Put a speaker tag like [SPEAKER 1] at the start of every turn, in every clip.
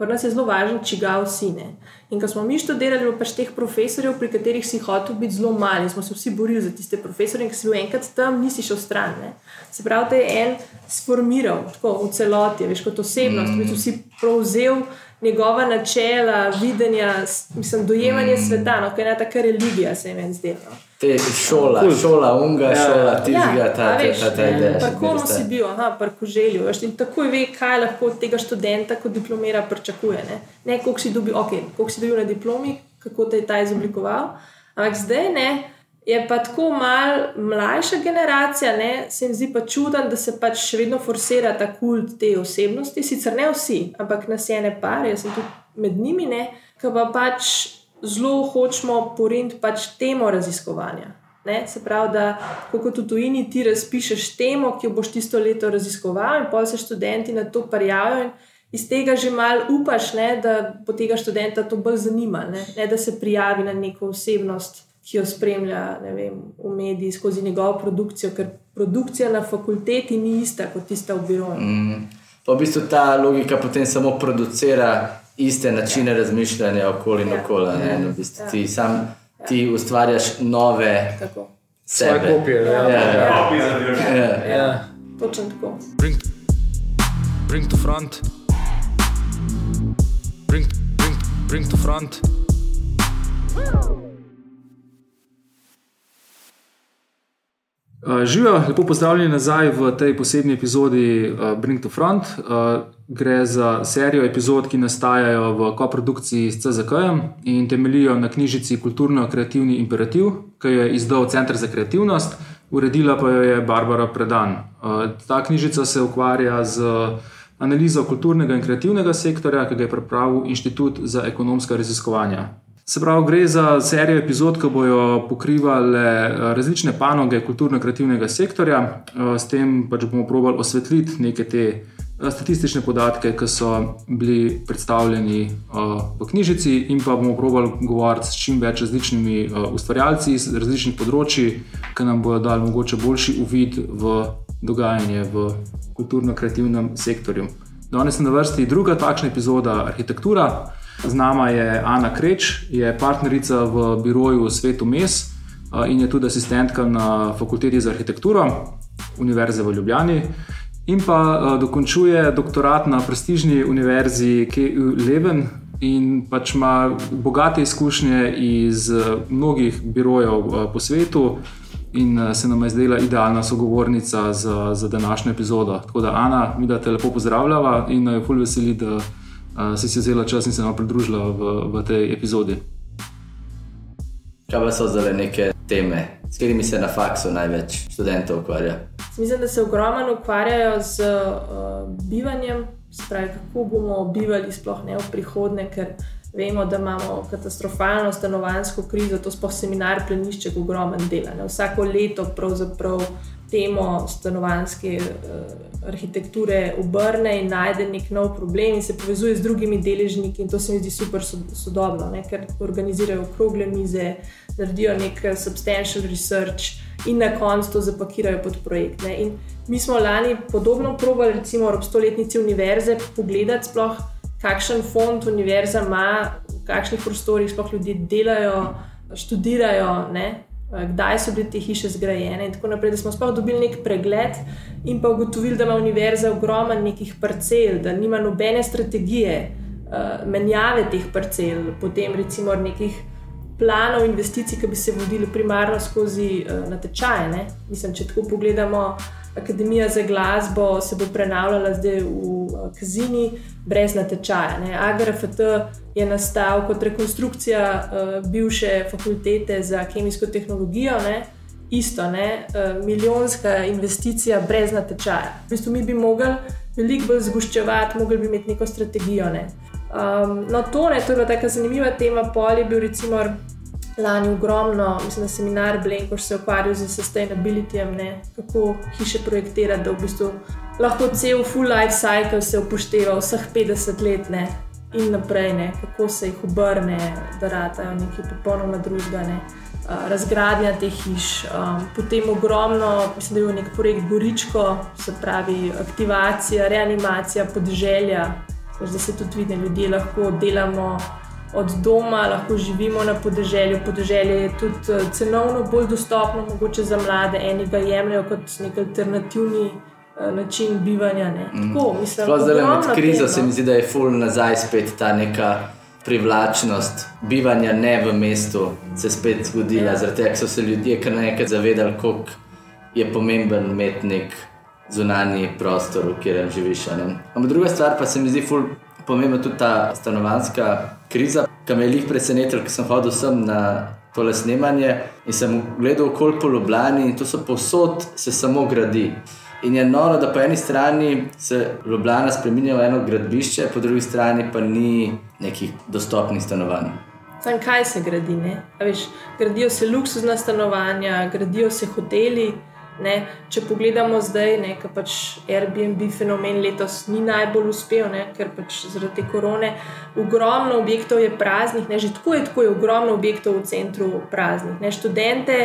[SPEAKER 1] Pri nas je zelo važno, čigav si ne. In ko smo mi študirali, bilo pač teh profesorjev, pri katerih si hotel biti zelo mali, smo se vsi borili za tiste profesorje, in ki si bil enkrat tam, nisi šel stran. Ne. Se pravi, da je en sformiral tako v celoti, veš kot osebnost, mm. ki si prevzel njegova načela, videnja, mislim, dojemanje mm. sveta, no, kaj je ena taka religija, se je meni zdelo. No.
[SPEAKER 2] Te šola, cool. šola, unga, ja. šola, tizga, ja, ta, veš, ta, ta, ta ideja.
[SPEAKER 1] Tako si bil, aha, parko želil. Veš, in takoj ve, kaj lahko od tega študenta, ko diplomira, pričakuje. Ne, ne koliko si dobil, ok, koliko si dobil na diplomi, kako te je ta izoblikoval. Ampak zdaj ne. Je pa tako mal mlajša generacija, ne, se mi zdi pa čuden, da se pač še vedno forsira ta kult te osebnosti. Sicer ne vsi, ampak nas je ne par, jaz sem tudi med njimi, ki pa pač zelo hočemo poriti pač temo raziskovanja. Ne? Se pravi, da kot v tujini ti razpišeš temo, ki jo boš tisto leto raziskoval, in pa se študenti na to prijavijo. Iz tega že malo upaš, ne, da bo tega študenta to bolj zanimalo, ne, ne da se prijavi na neko osebnost, ki jo spremlja vem, v medijih skozi njegovo produkcijo, ker produkcija na fakulteti ni ista kot tista v biroju. Mm.
[SPEAKER 2] Pa v bistvu ta logika potem samo producira iste načine razmišljanja okoli in okoli. Ja. No, ti, sam, ti ustvarjaš nove
[SPEAKER 3] sebe. Kopije, ja, ja, ja. Ja. Ja. Ja.
[SPEAKER 1] Točno tako.
[SPEAKER 4] Bring, bring to front. Bring, bring, bring to front. Uh, Živijo, lepo pozdravljeni nazaj v tej posebni epizodi uh, Bring to Front. Uh, gre za serijo epizod, ki nastajajo v koprodukciji s CZK in temeljijo na knjižici Kulturno-kreativni imperativ, ki jo je izdal Center za kreativnost, uredila pa jo je Barbara Predan. Uh, ta knjižica se ukvarja z analizo kulturnega in kreativnega sektorja, ki ga je pripravil Inštitut za ekonomska raziskovanja. Se pravi, gre za serijo epizod, ki bodo pokrivale eh, različne panoge kulturno-kreativnega sektorja, eh, s tem pač bomo probali osvetliti neke te eh, statistične podatke, ki so bili predstavljeni v knjižici, in pa bomo probali govoriti s čim več različnimi ustvarjalci iz različnih področji, ki nam bodo dali mogoče boljši uvid v dogajanje v kulturno-kreativnem sektorju. Danes je na vrsti druga takšna epizoda Arhitektura. Z nama je Ana Kreč, je partnerica v biroju Svetu Mes in je tudi asistentka na fakulteti za arhitekturo Univerze v Ljubljani. In pa dokončuje doktorat na prestižni univerzi KU Leven in pač ima bogate izkušnje iz mnogih birojev po svetu. In se nam je zdela idealna sogovornica za, za današnjo epizodo. Tako da, Ana, mi da te lepo pozdravljava in jo fulj veseli, da uh, si si vzela čas in se nam pridružila v, v tej epizodi.
[SPEAKER 2] Kaj pa so zdaj neke teme, s katerimi se na faksu največ študentov ukvarja?
[SPEAKER 1] Mislim, da se ogromno ukvarjajo z uh, bivanjem, spravi, kako bomo bivali, sploh ne v prihodnje, ker vemo, da imamo katastrofalno stanovansko krizo, to sploh seminar plenišče, ogromno dela. Ne? Vsako leto pravzaprav temo stanovanske uh, arhitekture obrne in najde nek nov problem in se povezuje z drugimi deležniki. In to se mi zdi super sodobno, ne? ker organizirajo okrogle mize, naredijo nek substantial research in na koncu to zapakirajo pod projekt. Ne? In mi smo lani podobno probali, recimo ob stoletnici univerze, pogledati sploh, kakšen fond univerza ima, v kakšnih prostorih sploh ljudje delajo, študirajo. Ne? Eh, kdaj so bile te hiše zgrajene, in tako naprej. Da smo sploh dobili nek pregled in pa ugotovili, da ima univerza ogromno nekih parcel, da nima nobene strategije uh, menjave teh parcel, potem recimo nekih planov investicij, ki bi se vodili primarno skozi uh, natečaje. Ne? Mislim, če tako pogledamo. Akademija za glasbo se bo prenavljala zdaj v Kazini, brez natečaja. AGRFT je nastal kot rekonstrukcija uh, bivše fakultete za kemijsko tehnologijo. Ne? Isto, ne? Uh, milijonska investicija brez natečaja. V bistvu mi bi mogli veliko bolj zgoščevati, mogli bi imeti neko strategijo. Ne? Um, no, to, ne, to je bila tako zanimiva tema. Pol je bil recimo lani ogromno, mislim, na seminar Blenko, ki se je ukvarjal z sustainabilityjem, kako hiše projektirati, da v bistvu lahko cel full life cycle se upošteva vseh 50 let ne, in naprej, ne, kako se jih obrne, da ratajo nekaj popolnoma drugega. Ne. Razgradnja teh hiš, um, potem ogromno, mislim, da je bil nek projekt Goričko, se pravi aktivacija, reanimacija podeželja, da se tudi vidi, da ljudje lahko delamo od doma, lahko živimo na podeželju. Podeželje je tudi cenovno bolj dostopno, mogoče za mlade, eni ga jemljajo kot nek alternativni način bivanja.
[SPEAKER 2] Mm. Tako, mislim, zdaj, med krizo se mi zdi, da je full nazaj spet ta neka. Privlačnost bivanja ne v mestu se spet zgodila, ja. zaradi tega so se ljudje kar nekaj zavedali, kako je pomemben umetnik zunanji prostor, v katerem živiš. Ampak druga stvar pa se mi zdi ful pomembna tudi ta stanovanska kriza, ki me je jih presenetila, ker sem hodil sem na tole snemanje in sem gledal okoli po Ljubljani in to so povsod se samo gradi. In je noro, da po eni strani se Ljubljana spremenja v eno gradbišče, po drugi strani pa ni nekih dostopnih stanovanj.
[SPEAKER 1] Sam kaj se gradi? Veš, gradijo se luksuzna stanovanja, gradijo se hoteli. Ne, če pogledamo zdaj, ker pač Airbnb fenomen letos ni najbolj uspel, ne, ker pač zaradi korone ogromno objektov je praznih, ne, že tako je, tako je ogromno objektov v centru praznih. Ne, študente,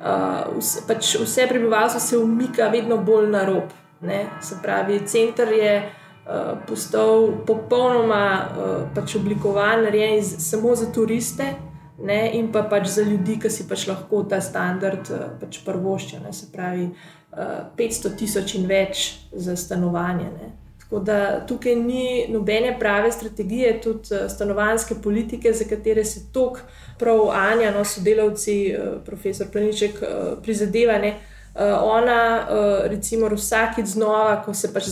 [SPEAKER 1] uh, vse, pač vse prebivalstvo se umika vedno bolj na rob. Ne, se pravi, center je uh, postal popolnoma uh, pač oblikovan, narejen samo za turiste ne, in pa pač za ljudi, ki si pač lahko ta standard eh, pač prvoščijo, se pravi 500 eh, tisoč in več za stanovanje. Ne. Tako da tukaj ni nobene prave strategije, tudi eh, stanovanske politike, za katere se tok, prav Anja, no, sodelavci, profesor Planiček, prizadevane. Ona, recimo, vsakič znova, ko se pač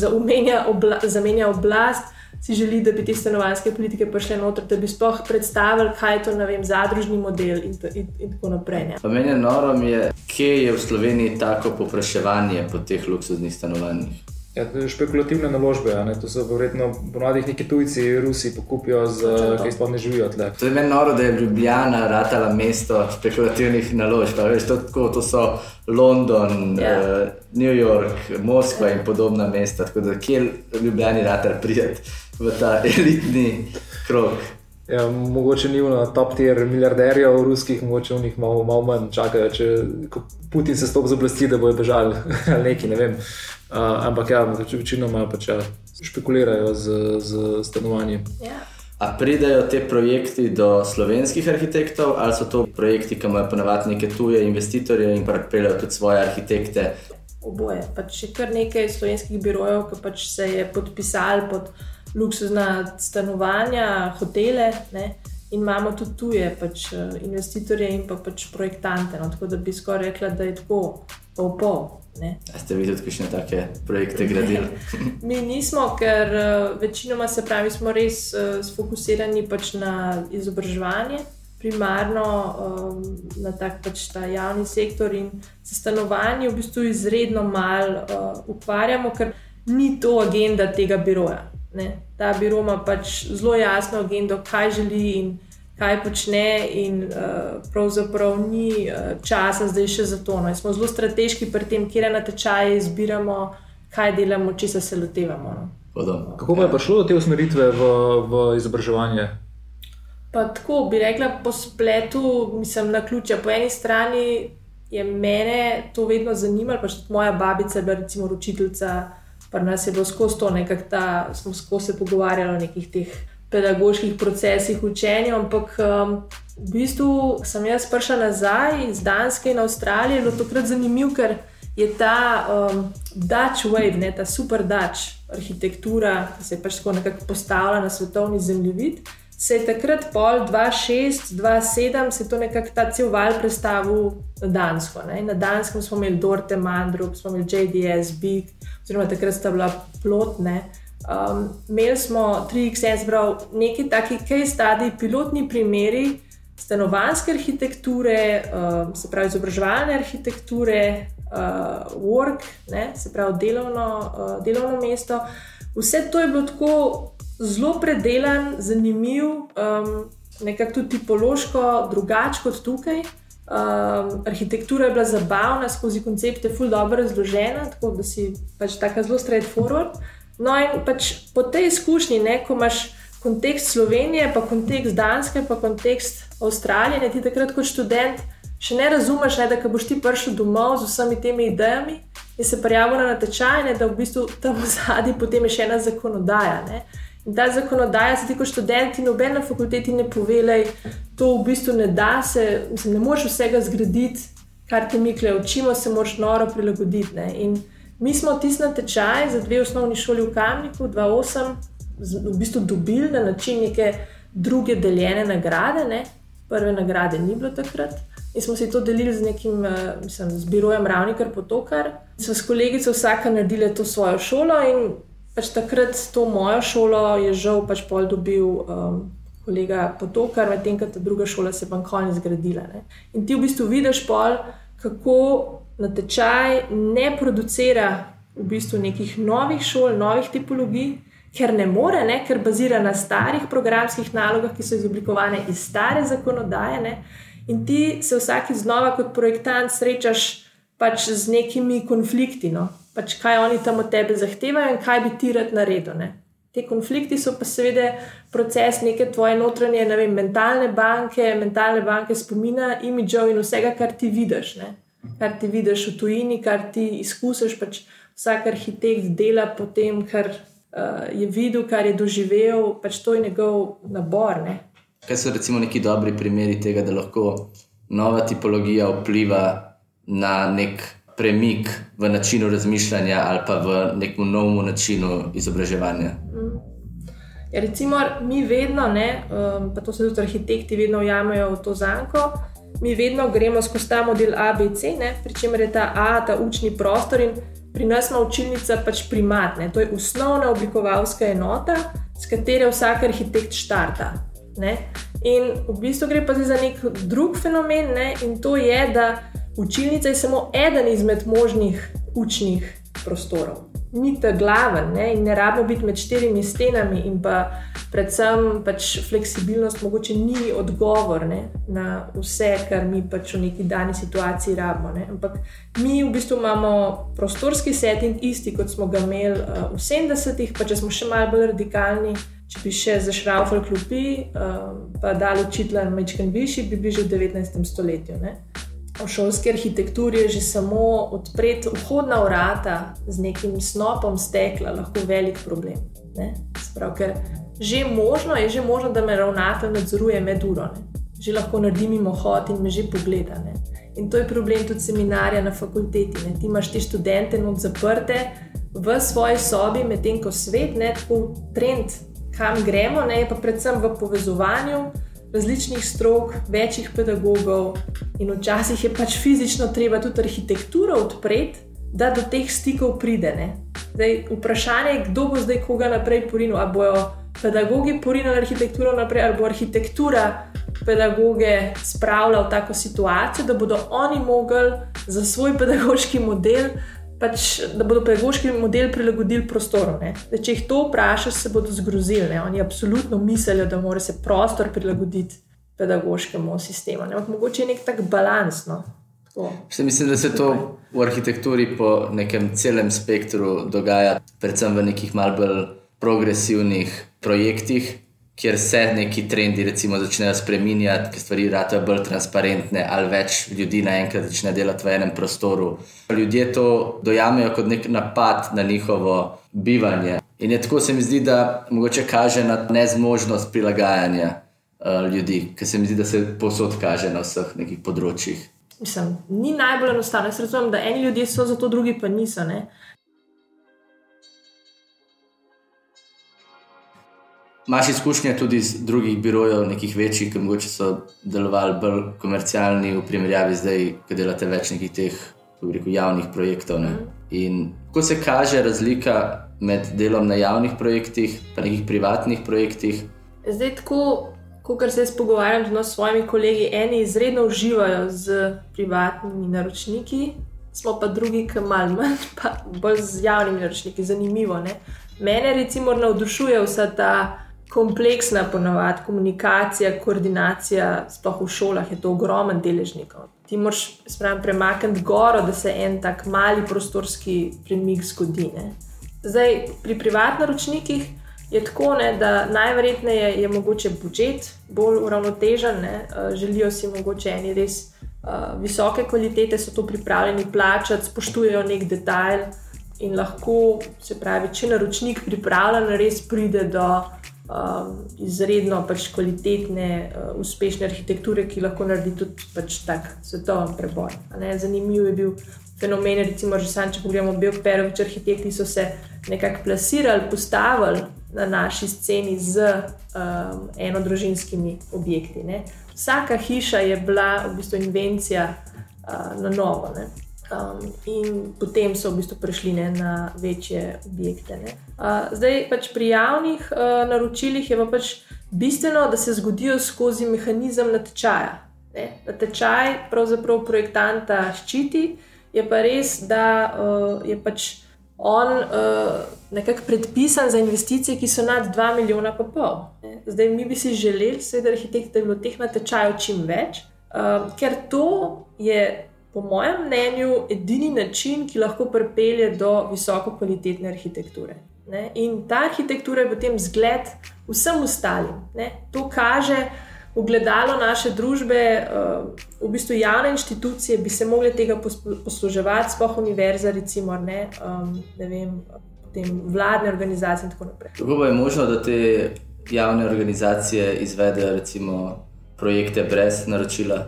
[SPEAKER 1] zamenja oblast, si želi, da bi te stanovanske politike prišle noter, da bi sploh predstavili, kaj je to vem, zadružni model in, to, in, in tako naprej.
[SPEAKER 2] Meni je noro, kje je v Sloveniji tako popraševanje po teh luksuznih stanovanjih.
[SPEAKER 4] Ja, špekulativne naložbe, ne? to so verjetno ponovadi neki tujci, Rusi, pokupijo, ki sploh ne živijo tle.
[SPEAKER 2] To je meni noro, da je Ljubljana ratala mesto špekulativnih naložb. Veš, to, tako, to so London, yeah. Ja. uh, New York, Moskva in podobna mesta. Tako da kjer Ljubljani ratar prijeti v ta elitni krog.
[SPEAKER 4] Ja, mogoče ni na top tier milijarderjev, ruskih, mogoče v njih malo, malo manj čakajo, če Putin se stopi z oblasti, da bojo bežali ali neki, ne vem. Uh, ampak ja, večinoma pač, ja, špekulirajo z, z stanovanji.
[SPEAKER 1] Ja.
[SPEAKER 2] A pridajo te projekti do slovenskih arhitektov, ali so to projekti, ki imajo ponavadi neke tuje investitorje in pripeljajo tudi svoje arhitekte?
[SPEAKER 1] Oboje. Pač je kar nekaj slovenskih birojev, ki pač se je podpisali pod luksuzna stanovanja, hotele. Ne? In imamo tudi tuje pač, eh, investitorje in pa pač projektante. No? Tako da bi skoraj rekla, da je tako pol pol.
[SPEAKER 2] Ste vi tudi kakšne take projekte gradili?
[SPEAKER 1] Mi nismo, ker uh, večinoma se pravi, smo res uh, sfokusirani pač na izobraževanje, primarno um, na tak pač ta javni sektor in se stanovanji v bistvu izredno malo uh, ukvarjamo, ker ni to agenda tega biroja. Ne? Ta biro ima pač zelo jasno agendo, kaj želi in kaj počne, in uh, pravzaprav ni uh, časa zdaj še za to. No? Smo zelo strateški pri tem, kje na tečaje izbiramo, kaj delamo, če se lotevamo. No?
[SPEAKER 4] Kako pa je prišlo do te usmeritve v, v izobraževanje?
[SPEAKER 1] Pa tako bi rekla po spletu, mislim na ključe. Po eni strani je mene to vedno zanimalo, pač moja babica je bila recimo učiteljica pa nas je bilo skozi to, da smo skozi se pogovarjali o nekih teh pedagoških procesih učenja. Ampak um, v bistvu sem jaz prišla nazaj iz Danske in Avstralije, bilo takrat zanimivo, ker je ta um, Dutch Wave, ne, ta super Dutch arhitektura, ki se je pač tako nekako postavila na svetovni zemljevid. Se je takrat, pol 2006, 2007, se je to nekako ta cel val predstavil na Dansko. Ne? Na Danskem smo imeli Dorte, Mandrup, smo imeli JDS, Big, oziroma takrat sta bila plotne. Um, imeli smo 3XS, zbral nekaj takih case study, pilotni primeri stanovanske arhitekture, um, se pravi izobraževalne arhitekture, uh, work, ne, se pravi delovno, uh, delovno mesto. Vse to je bilo tako zelo predelan, zanimiv, um, nekako tudi tipološko drugače kot tukaj. Um, arhitektura je bila zabavna, skozi koncepte, fully dobro razložena, tako da si pač tako zelo straightforward. No, in pač po tej izkušnji, ne, ko imaš kontekst Slovenije, pa kontekst Danske, pa kontekst Avstralije, ne, ti takrat kot študent še ne razumeš, ne, da boš ti prišel domov z vsemi temi idejami in se prijavil na natečaj, ne, da v bistvu tam v zadnji potem je še ena zakonodaja. Ne. Ta zakonodaja, se ti kot študenti, noben na fakulteti ne povej, to v bistvu ne da se, mislim, ne moreš vsega zgraditi, kar te mi kle učimo, se moraš noro prilagoditi. Ne? In mi smo tisti na tečaj za dve osnovni šoli v Kamniku, 2-8, v bistvu dobili na način neke druge deljene nagrade. Ne? Prve nagrade ni bilo takrat. In smo si to delili z nekim, eh, mislim, z birojem Ravnikar Potokar. Smo s kolegico vsaka naredili to svojo šolo in pač takrat to mojo šolo je žal pač pol dobil um, kolega Potokar, medtem ko ta druga šola se pa nikoli ni zgradila. Ne. In ti v bistvu vidiš pol, kako natečaj ne producira v bistvu nekih novih šol, novih tipologij. Ker ne more, ne, ker bazira na starih programskih nalogah, ki so izoblikovane iz stare zakonodaje. Ne, in ti se vsakeč znova, kot projektant, srečaš pač z nekimi konflikti. No pač kaj oni tam od tebe zahtevajo in kaj bi ti rad naredil. Ne? Te konflikti so pa seveda proces neke tvoje notranje, ne vem, mentalne banke, mentalne banke spomina, imidžov in vsega, kar ti vidiš. Ne? Kar ti vidiš v tujini, kar ti izkusiš. Pač vsak arhitekt dela po tem, kar uh, je videl, kar je doživel, pač to je njegov nabor. Ne?
[SPEAKER 2] Kaj so recimo neki dobri primeri tega, da lahko nova tipologija vpliva na nek premik v načinu razmišljanja ali pa v nekem novem načinu izobraževanja. Mm.
[SPEAKER 1] Ja, recimo, mi vedno, ne, um, pa to se tudi arhitekti vedno ujamejo v to zanko. Mi vedno gremo skozi ta model ABC, pri čemer je ta A, ta učni prostor in pri nas ima učilnica pač primatne. To je osnovna oblikovalska enota, s katero vsak arhitekt štarta. Ne? In v bistvu gre pa za nek drug fenomen, ne? in to je, da Učilnica je samo eden izmed možnih učnih prostorov. Ni ta glaven ne? in ne rabimo biti med štirimi stenami, in pa predvsem pač fleksibilnost, mogoče ni odgovor ne? na vse, kar mi pač v neki dani situaciji rabimo. Ne? Ampak mi v bistvu imamo prostorski setting, isti kot smo ga imeli uh, v 70-ih, pa če smo še malo bolj radikalni. Če bi še zašraufali klopi, uh, pa dali učitelj na mečken višji, bi bili že v 19. stoletju. Ne? V šolski arhitekturi je že samo odpreti vhodna vrata z nekim snopom stekla lahko velik problem. Sprav, ker že možno, je že možno, da me ravnatelj nadzoruje med uro, ne? že lahko naredim mimo hod in me že pogleda. Ne? In to je problem tudi seminarja na fakulteti. Ne? Ti imaš te študente not zaprte v svoji sobi, medtem ko svet, ne tako trend, kam gremo, ne? je pa predvsem v povezovanju različnih strok, večjih pedagogov, in včasih je pač fizično treba tudi arhitekturo odpreti, da do teh stikov pride. Zdaj, vprašanje je, kdo bo zdaj koga naprej porinil. Ali bojo pedagogi porinili arhitekturo naprej, ali bo arhitektura pedagoge spravila v tako situacijo, da bodo oni mogli za svoj pedagoški model pač, da bodo pedagoški model prilagodili prostoru. Da, če jih to vprašaš, se bodo zgrozili. Ne? Oni absolutno mislijo, da mora se prostor prilagoditi pedagoškemu sistemu. Ne? Mogoče je nek tak balans. No?
[SPEAKER 2] Mislim, da se to v arhitekturi po nekem celem spektru dogaja, predvsem v nekih malce bolj progresivnih projektih, kjer se neki trendi recimo, začnejo spreminjati, ker stvari ratajo bolj transparentne, ali več ljudi naenkrat začne delati v enem prostoru. Ljudje to dojamejo kot nek napad na njihovo bivanje. In je tako se mi zdi, da mogoče kaže na nezmožnost prilagajanja uh, ljudi, ker se mi zdi, da se posod kaže na vseh nekih področjih.
[SPEAKER 1] Mislim, ni najbolj enostavno. Jaz razumem, da eni ljudje so za to, drugi pa niso. Ne?
[SPEAKER 2] Máš izkušnje tudi iz drugih birojev, nekih večjih, ki mogoče so delovali bolj komercialni v primerjavi zdaj, ko delate več nekih teh rekel, javnih projektov. Ne? In kako se kaže razlika med delom na javnih projektih in nekih privatnih projektih?
[SPEAKER 1] Zdaj, tako, kot se jaz pogovarjam z svojimi kolegi, eni izredno uživajo z privatnimi naročniki, smo pa drugi, ki malo manj, pa bolj z javnimi naročniki. Zanimivo. Ne? Mene recimo navdušuje vsa ta kompleksna ponovadi komunikacija, koordinacija, sploh v šolah je to ogromen deležnikov. Ti moraš premakniti goro, da se en tak mali prostorski premik zgodi. Ne. Zdaj, pri privatnih ročnikih je tako, ne, da najverjetneje je mogoče budžet bolj uravnotežen, ne. Eh, želijo si mogoče eni res uh, visoke kvalitete, so to pripravljeni plačati, spoštujejo nek detajl in lahko, se pravi, če naročnik pripravljen, res pride do um, izredno pač kvalitetne, uh, uspešne arhitekture, ki lahko naredi tudi pač tak svetovni preboj. Zanimiv je bil fenomen, recimo, že sam, če pogledamo, Perovič, arhitekti so se nekako plasirali, postavili na naši sceni z um, enodružinskimi objekti. Ne. Vsaka hiša je bila v bistvu invencija uh, na novo. Ne. Um, in potem so v bistvu prišli ne, na večje objekte. Uh, zdaj, pač pri javnih uh, naročilih je pa pač bistveno, da se zgodijo skozi mehanizem natečaja. Ne. Natečaj pravzaprav projektanta ščiti, je pa res, da uh, je pač on uh, nekako predpisan za investicije, ki so nad 2 milijona pa pol. Zdaj, mi bi si želeli, seveda, arhitekti, da bi bilo teh natečajev čim več, uh, ker to je po mojem mnenju, edini način, ki lahko pripelje do visoko kvalitetne arhitekture. Ne? In ta arhitektura je potem zgled vsem ostalim. Ne? To kaže ugledalo naše družbe, uh, v bistvu javne inštitucije bi se mogle tega posluževati, spoh univerza, recimo, ne, ne vem, potem vladne organizacije in tako naprej.
[SPEAKER 2] Kako je možno, da te javne organizacije izvedejo, recimo, projekte brez naročila?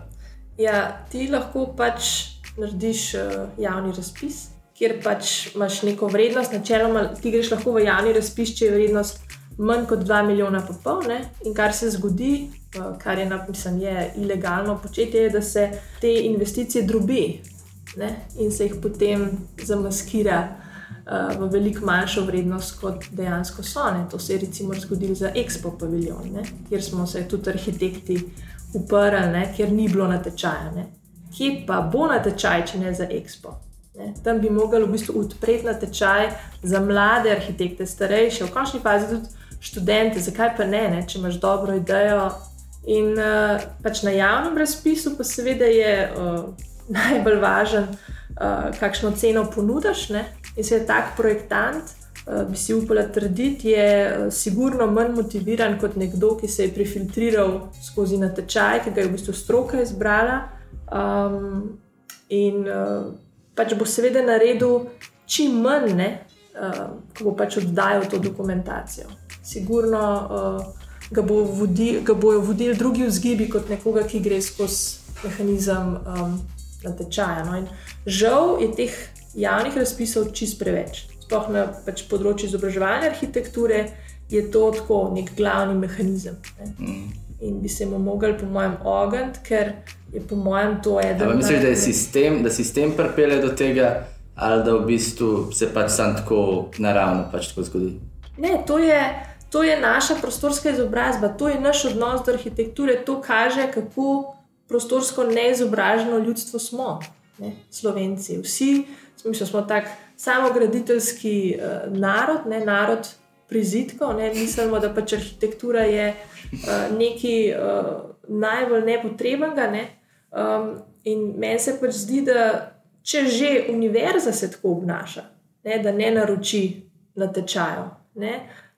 [SPEAKER 1] Ja, ti lahko pač narediš uh, javni razpis, kjer pač imaš neko vrednost. Načeloma ti greš lahko v javni razpis, če je vrednost manj kot 2 milijona pa pol. Ne? In kar se zgodi, uh, kar je napisano, je ilegalno početje, je, da se te investicije drobi ne? in se jih potem zamaskira. Uh, v veliko manjšo vrednost, kot dejansko so. Ne. To se je recimo zgodilo za Expo paviljon, ne, kjer smo se tudi arhitekti uprli, ker ni bilo natečaja. Ne. Kje pa bo natečaj, če ne za Expo? Ne. Tam bi mogli v bistvu odpreti natečaj za mlade arhitekte, starejše, v končni fazi tudi študente, zakaj pa ne, ne če imaš dobro idejo. In uh, pač na javnem razpisu, pa seveda je uh, najbolj važen, uh, kakšno ceno ponudiš. In se je tak projektant, Eh, bi si upala trditi, je eh, sigurno manj motiviran kot nekdo, ki se je prefiltriral skozi natečaj, ki ga je v bistvu stroka izbrala. Um, in uh, pač bo seveda naredil čim manj, ne, uh, ko bo pač oddajal to dokumentacijo. Sigurno uh, ga, bo vodi, ga bojo vodili drugi vzgibi kot nekoga, ki gre skozi mehanizem um, natečaja. No. Žal je teh javnih razpisov čist preveč sploh na pač področju izobraževanja arhitekture, je to tako nek glavni mehanizem. Mm. In bi se mu mogli, po mojem, ogniti, ker je po mojem to eden.
[SPEAKER 2] Ali misliš, da je sistem, da sistem pripelje do tega, ali da v bistvu se pač sam tako naravno pač tako zgodi?
[SPEAKER 1] Ne, to je. To je naša prostorska izobrazba, to je naš odnos do arhitekture, to kaže, kako prostorsko neizobraženo ljudstvo smo, ne, Slovenci. Vsi smo, smo tako samograditeljski uh, narod, ne narod prizitkov. Ne, mislimo, da pač arhitektura je uh, nekaj uh, najbolj nepotrebnega. Ne, um, in meni se pač zdi, da če že univerza se tako obnaša, ne, da ne naroči na tečaju, ne,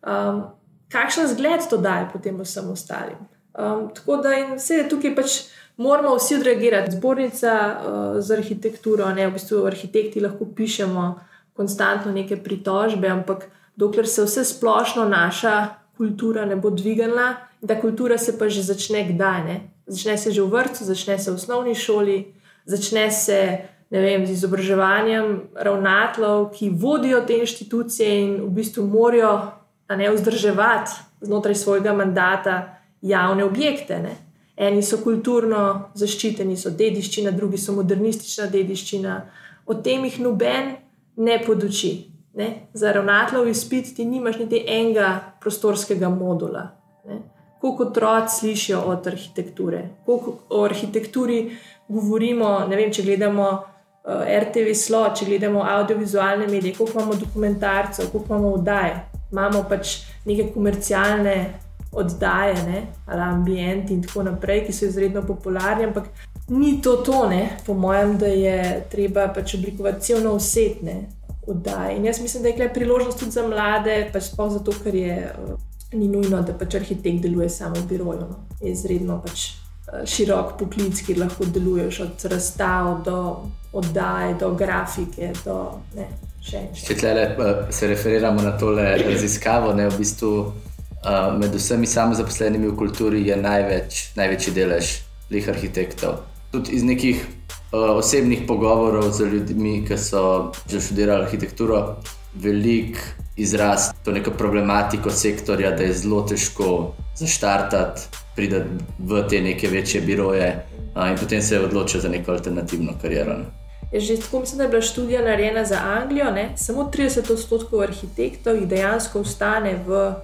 [SPEAKER 1] um, kakšen zgled to daje potem vsem ostalim. Um, tako da in vse je tukaj pač moramo vsi odreagirati. Zbornica uh, za arhitekturo, ne v bistvu arhitekti lahko pišemo konstantno neke pritožbe, ampak dokler se vse splošno naša kultura ne bo dvignila, da kultura se pa že začne kdaj. Ne? Začne se že v vrtu, začne se v osnovni šoli, začne se vem, z izobraževanjem ravnatlov, ki vodijo te inštitucije in v bistvu morajo ne vzdrževati znotraj svojega mandata javne objekte. Ne? Eni so kulturno zaščiteni, so dediščina, drugi so modernistična dediščina. O tem jih noben ne poduči. Ne? Za ravnateljev izpit ti nimaš niti enega prostorskega modula. Koliko otrok slišijo od arhitekture, koliko o arhitekturi govorimo. Ne vem, če gledamo RTV slo, če gledamo audiovizualne medije, koliko imamo dokumentarcev, koliko imamo oddaje. Imamo pač neke komercialne oddaje, ne? ali ambienti in tako naprej, ki so izredno popularni, ampak ni to tone, po mojem, da je treba pač oblikovati celno vsetne oddaje. In jaz mislim, da je tukaj priložnost tudi za mlade, pač sploh zato, ker je uh, ni nujno, da pač arhitekt deluje samo v biroju. No. Je izredno pač širok poklic, kjer lahko deluješ od razstav do oddaje, do grafike. Do, ne, še, še.
[SPEAKER 2] Tle, uh, se referiramo na tole raziskavo, ne v bistvu. uh, med vsemi samozaposlenimi v kulturi je največ, največji delež lih arhitektov. Tudi iz nekih uh, osebnih pogovorov z ljudmi, ki so že študirali arhitekturo, velik izraz to neko problematiko sektorja, da je zelo težko zaštartati, priti v te neke večje biroje uh, in potem se odločiti za neko alternativno kariero. Ne.
[SPEAKER 1] Že tako mislim, da je bila študija narejena za Anglijo, ne? samo 30 odstotkov arhitektov jih dejansko ostane v uh,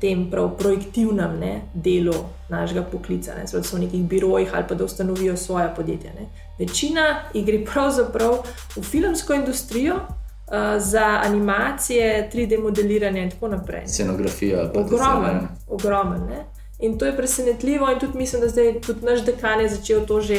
[SPEAKER 1] tem prav projektivnem ne, delu našega poklica, ne? so v nekih birojih ali pa da ustanovijo svoje podjetje. Ne? Večina jih gre pravzaprav v filmsko industrijo. Uh, za animacije, 3D modeliranje, in tako naprej.
[SPEAKER 2] Scenografija.
[SPEAKER 1] Ogromen, ogromen. In to je presenetljivo, in tudi mislim, da zdaj tudi naš dekan je začel to že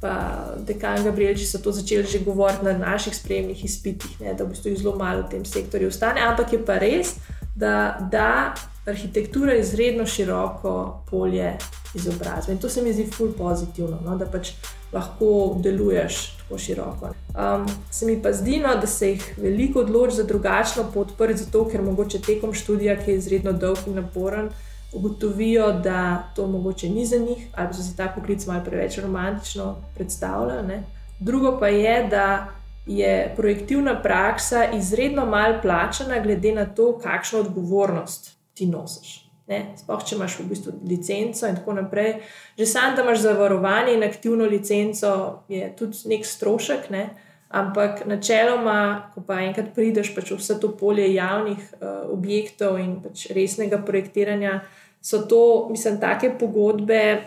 [SPEAKER 1] pa dekan Gabrielči so to začeli že govoriti na naših spremnih izpitih, ne, da v bistvu zelo malo v tem sektorju ostane. Ampak je pa res, da, da arhitektura je izredno široko polje izobrazbe in to se mi zdi ful pozitivno, no, da pač lahko deluješ tako široko. Um, se mi pa zdi, no, da se jih veliko odloči za drugačno pot, prvi zato, ker mogoče tekom študija, ki je izredno dolg in naporen ugotovijo, da to mogoče ni za njih, ali pa so si ta poklic malo preveč romantično predstavljali. Drugo pa je, da je projektivna praksa izredno malo plačana, glede na to, kakšno odgovornost ti nosiš. Sploh, če imaš v bistvu licenco in tako naprej. Že sam, da imaš zavarovanje in aktivno licenco, je tudi nek strošek. Ne? Ampak načeloma, ko pa enkrat prideš pač v vse to polje javnih uh, objektov in pač resnega projektiranja, so to, mislim, take pogodbe,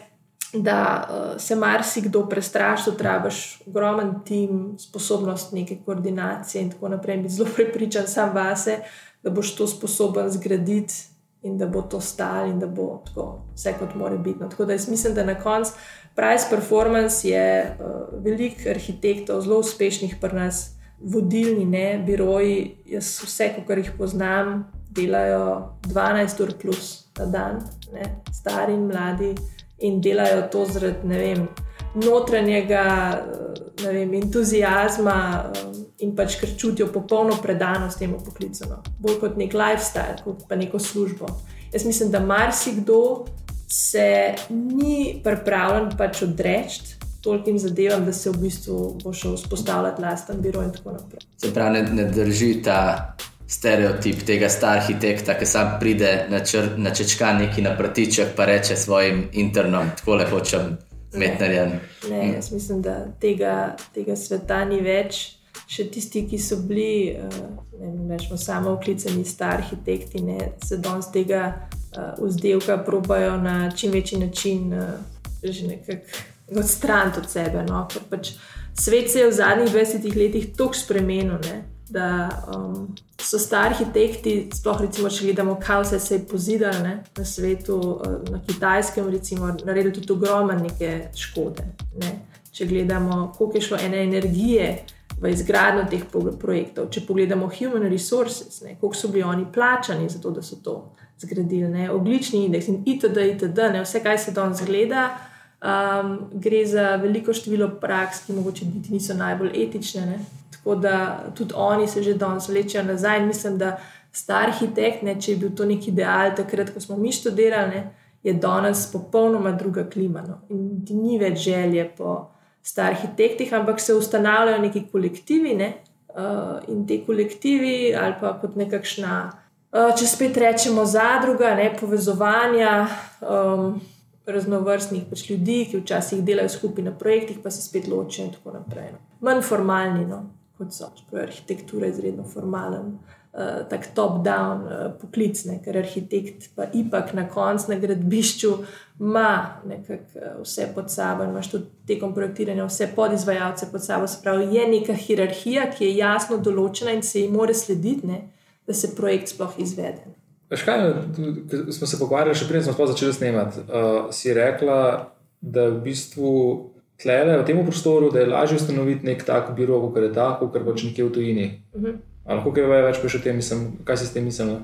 [SPEAKER 1] da uh, se marsikdo prestraši, da trebaš ogromen tim, sposobnost neke koordinacije in tako naprej. Biti zelo prepričan sam vase, da boš to sposoben zgraditi in da bo to stalo in da bo tako vse kot mora biti. No, tako da jaz mislim, da na koncu price performance je uh, veliko arhitektov, zelo uspešnih pri nas. Vodilni, ne, biroji, jaz vse, kar jih poznam, delajo 12 ur plus na dan, ne, stari in mladi, in delajo to zaradi vem, notranjega ne vem, entuzijazma in pač ker čutijo popolno predanost temu poklicu. No. Bolj kot nek lifestyle, kot pa neko službo. Jaz mislim, da marsikdo se ni pripravljen pač odreči. Tolkim zadevam, da se v bistvu bo šel vzpostavljati lasten biro, in tako naprej.
[SPEAKER 2] Se pravi, ne, ne drži ta stereotip tega star arhitekta, ki sam pride na, čr, na čečka neki na pratiček, pa reče svojim internom, tako lepo čem metnarjen.
[SPEAKER 1] Ne, ne, jaz mislim, da tega, tega sveta ni več. Še tisti, ki so bili, eh, ne vem, samo oklicani star arhitekti, ne, se danes tega uh, vzdelka probajo na čim večji način uh, že nekako odstraniti od sebe. No? Ker pač svet se je v zadnjih 20 letih tako spremenil, ne? Da um, so stari arhitekti, sploh recimo, če gledamo, kaj vse se je pozidalo ne, na svetu, uh, na kitajskem, recimo, naredili tudi ogromne neke škode. Ne. Če gledamo, koliko je šlo ene energije v izgradnjo teh projektov, če pogledamo human resources, ne, koliko so bili oni plačani za to, da so to zgradili, ne, oglični indeks in itd., itd., ne, vse, kaj se danes gleda. Um, gre za veliko število praks, ki morda niso najbolj etične, ne? Tako da tudi oni se že danes vlečejo nazaj. In mislim, da star arhitekt, ne, če je bil to neki ideal, takrat, ko smo mi študirali, ne, je danes popolnoma druga klima. No. In ni več želje po starih arhitektih, ampak se ustanavljajo neki kolektivi ne, uh, in ti kolektivi, ali pa kot nekakšna, uh, če spet rečemo, zadruga, ne, povezovanja. Um, Raznovrstnih pač ljudi, ki včasih delajo skupaj na projektih, pa se spet ločijo, in tako naprej. No. Manj formalni, no kot so. Čeprav je arhitektura izredno formalen, uh, tako top-down uh, poklic, ne? ker arhitekt pa ipak na koncu na gradbišču ima uh, vse pod sabo imaš tudi tekom projektiranja vse podizvajalce pod sabo. Spravi, je neka hierarhija, ki je jasno določena in se ji mora slediti, ne? da se projekt sploh izvede.
[SPEAKER 4] Škaj, smo se pogovarjali, še preden smo začeli snemati. Uh, si rekla, da v bistvu tlele v tem prostoru, da je lažje ustanoviti nek tak biro, kot je ta, kot pač nekje v tujini. Uh mhm. -huh. Lahko kaj več pojš o tem, mislim, kaj si s tem mislila?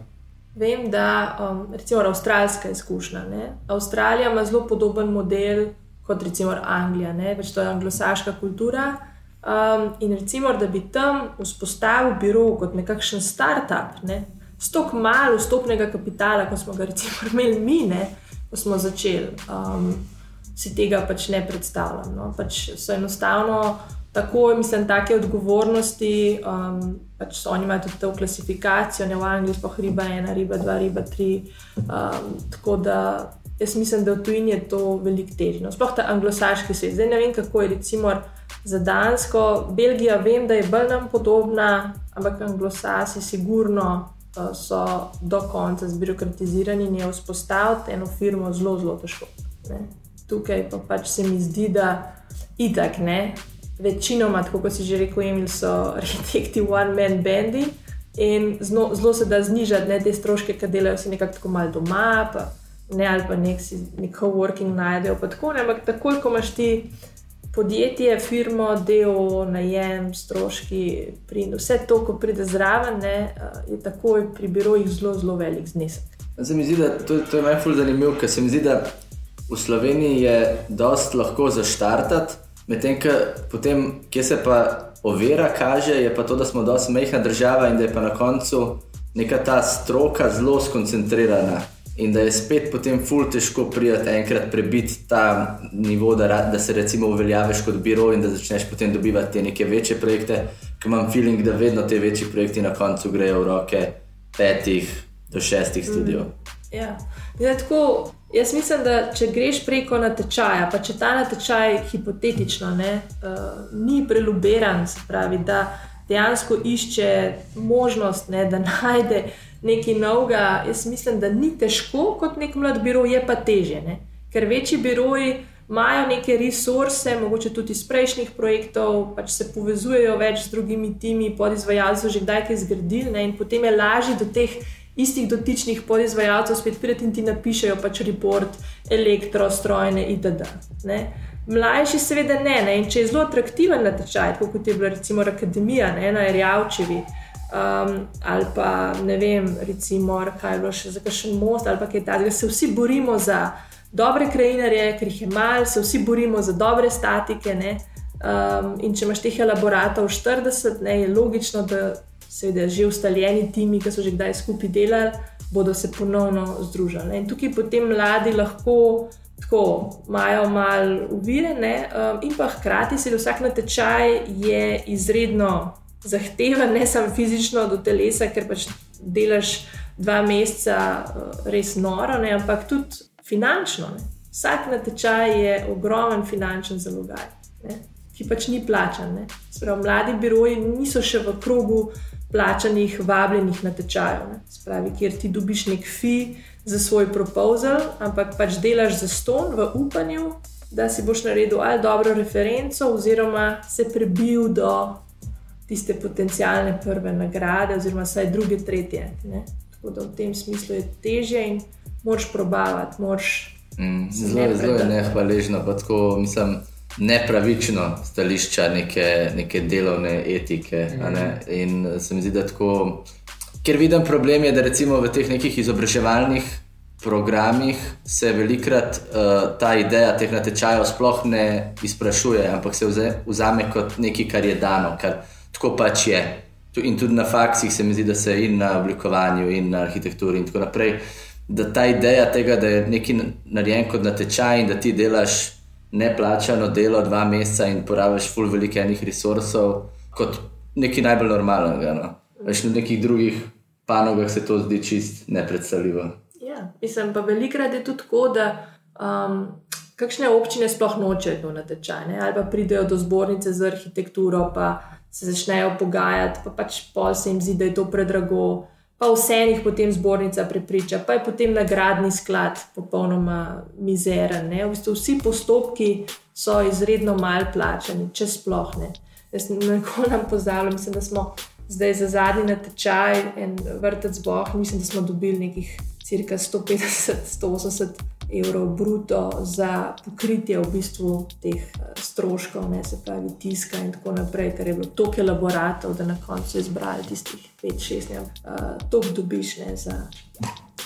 [SPEAKER 1] Vem, da um, recimo avstralska izkušnja. Ne? Avstralija ima zelo podoben model kot recimo Anglija, več to je anglosaška kultura. Um, in recimo, da bi tam vzpostavil biro kot nekakšen start-up, ne? Stok malo vstopnega kapitala, kot smo ga recimo imeli mi, ne, ko smo začeli. Um, Si tega pač ne predstavljam. No. Pač so enostavno tako, mislim, take odgovornosti. Um, pač oni imajo tudi to klasifikacijo, ne v Angliji, pa riba ena, riba dva, riba tri. Um, tako da jaz mislim, da v tujini je to veliko težje. No, sploh ta anglosaški svet. Zdaj ne vem, kako je recimo za Dansko. Belgija, vem, da je bolj nam podobna, ampak anglosasi, sigurno. Uh, so do konca zbirokratizirani in je vzpostaviti eno firmo zelo, zelo težko. Ne? Tukaj pa pač se mi zdi, da itak ne, večinoma, tako kot si že rekel, Emil, so arhitekti one-man bandi in zelo, zelo se da znižati ne, te stroške, ki delajo si nekako tako malo doma, pa, ne, ali pa nek si neko working najdejo. Tako, ne, ampak takoj, ko imaš ti podjetje, firmo, del, najem, stroški, prind, vse to, ko pride zraven, ne, je takoj pri birojih zelo, zelo velik znesek.
[SPEAKER 2] Se mi zdi, da to, to je najbolj zanimivo, ker se mi zdi, da v Sloveniji je dosti lahko zaštartati. Medtem, kje se pa ovira kaže, je pa to, da smo dosti mehna država in da je pa na koncu neka ta stroka zelo skoncentrirana. In da je spet potem ful težko prijeti enkrat prebiti ta nivo, da, da se recimo uveljaviš kot biro in da začneš potem dobivati te neke večje projekte, ker imam feeling, da vedno te večji projekti na koncu grejo v roke petih do šestih studijev.
[SPEAKER 1] Mm, ja, zdaj tako. Jaz mislim, da če greš preko natečaja, pa če ta natečaj hipotetično ne, uh, ni preluberan, se pravi, da dejansko išče možnost, ne, da najde nekaj novega, jaz mislim, da ni težko kot nek mlad biro, je pa teže. Ne. Ker večji biroji imajo neke resurse, mogoče tudi iz prejšnjih projektov, pač se povezujejo več z drugimi timi, podizvajalci, že kdaj kaj zgradili ne, in potem je lažje do teh istih dotičnih podizvajalcev spet pridete in ti napišejo pač report, elektro, strojne itd. Ne? Mlajši, seveda, ne, ne. In če je zelo atraktiven na tečaj, kot je bila recimo Akademija ne, na Rjavčevi, um, ali pa ne vem, recimo, kaj je bilo še za kakšen most ali kaj takega, se vsi borimo za dobre krajinarje, ker jih je malo, se vsi borimo za dobre statike. Um, in če imaš teh elaboratov 40, ne, je logično, da seveda že ustaljeni timi, ki so že kdaj skupaj delali, bodo se ponovno združili. In tukaj potem mladi lahko tako imajo malo uvire, ne? Um, in pa hkrati se vsak natečaj je izredno zahteven, ne samo fizično do telesa, ker pač delaš dva meseca uh, res noro, ne? ampak tudi finančno. Ne? Vsak natečaj je ogromen finančen zalogaj. Ne? Ki pač ni plačan. Sprav, mladi biroji niso še v krogu plačanih, vabljenih natečajev, spravi, kjer ti dobiš nek fi za svoj proposal, ampak pač delaš za ston v upanju, da si boš naredil ali dobro referenco, oziroma se prebil do tiste potencijalne prve nagrade, oziroma vsaj druge, tretje. Ne? Tako da v tem smislu je težje in moš probavati, moš.
[SPEAKER 2] Mm, zelo, zelo je nehvaležno, pa tako mislim nepravično stališča neke, neke delovne etike. Mm. In se mi zdi, da tako. Ker vidim problem, je, da recimo v teh nekih izobraževalnih programih se velikrat uh, ta ideja teh natečajev sploh ne izprašuje, ampak se vze, vzame kot nekaj, kar je dano, kar tako pač je. In tudi na faksih se mi zdi, da se in na oblikovanju, in na arhitekturi, in tako naprej. Da ta ideja tega, da je nekaj narejen kot natečaj in da ti delaš neplačano delo dva meseca in porabiš ful veliko enih resursov, kot nekaj najbolj normalnega. No. Veš, na nekih drugih panogah se to zdi čist nepredstavljivo.
[SPEAKER 1] Ja, mislim pa velikrat je tudi tako, da um, kakšne občine sploh nočejo to natečaj, ne? ali pa pridejo do zbornice za arhitekturo, pa se začnejo pogajati, pa pač pol se jim zdi, da je to predrago pa vse jih potem zbornica prepriča, pa je potem nagradni sklad popolnoma mizeren. V bistvu vsi postopki so izredno mal plačani, če sploh ne. Jaz nekako nam pozdravljam, mislim, da smo zdaj za zadnji natečaj en vrtec boh, mislim, da smo dobili nekih cirka 150-180 evrov bruto za pokritje v bistvu teh eh, stroškov, ne se pravi tiska in tako naprej, ker je bilo toliko elaboratov, da na koncu izbrali tistih 5-6, uh, to dobiš ne za.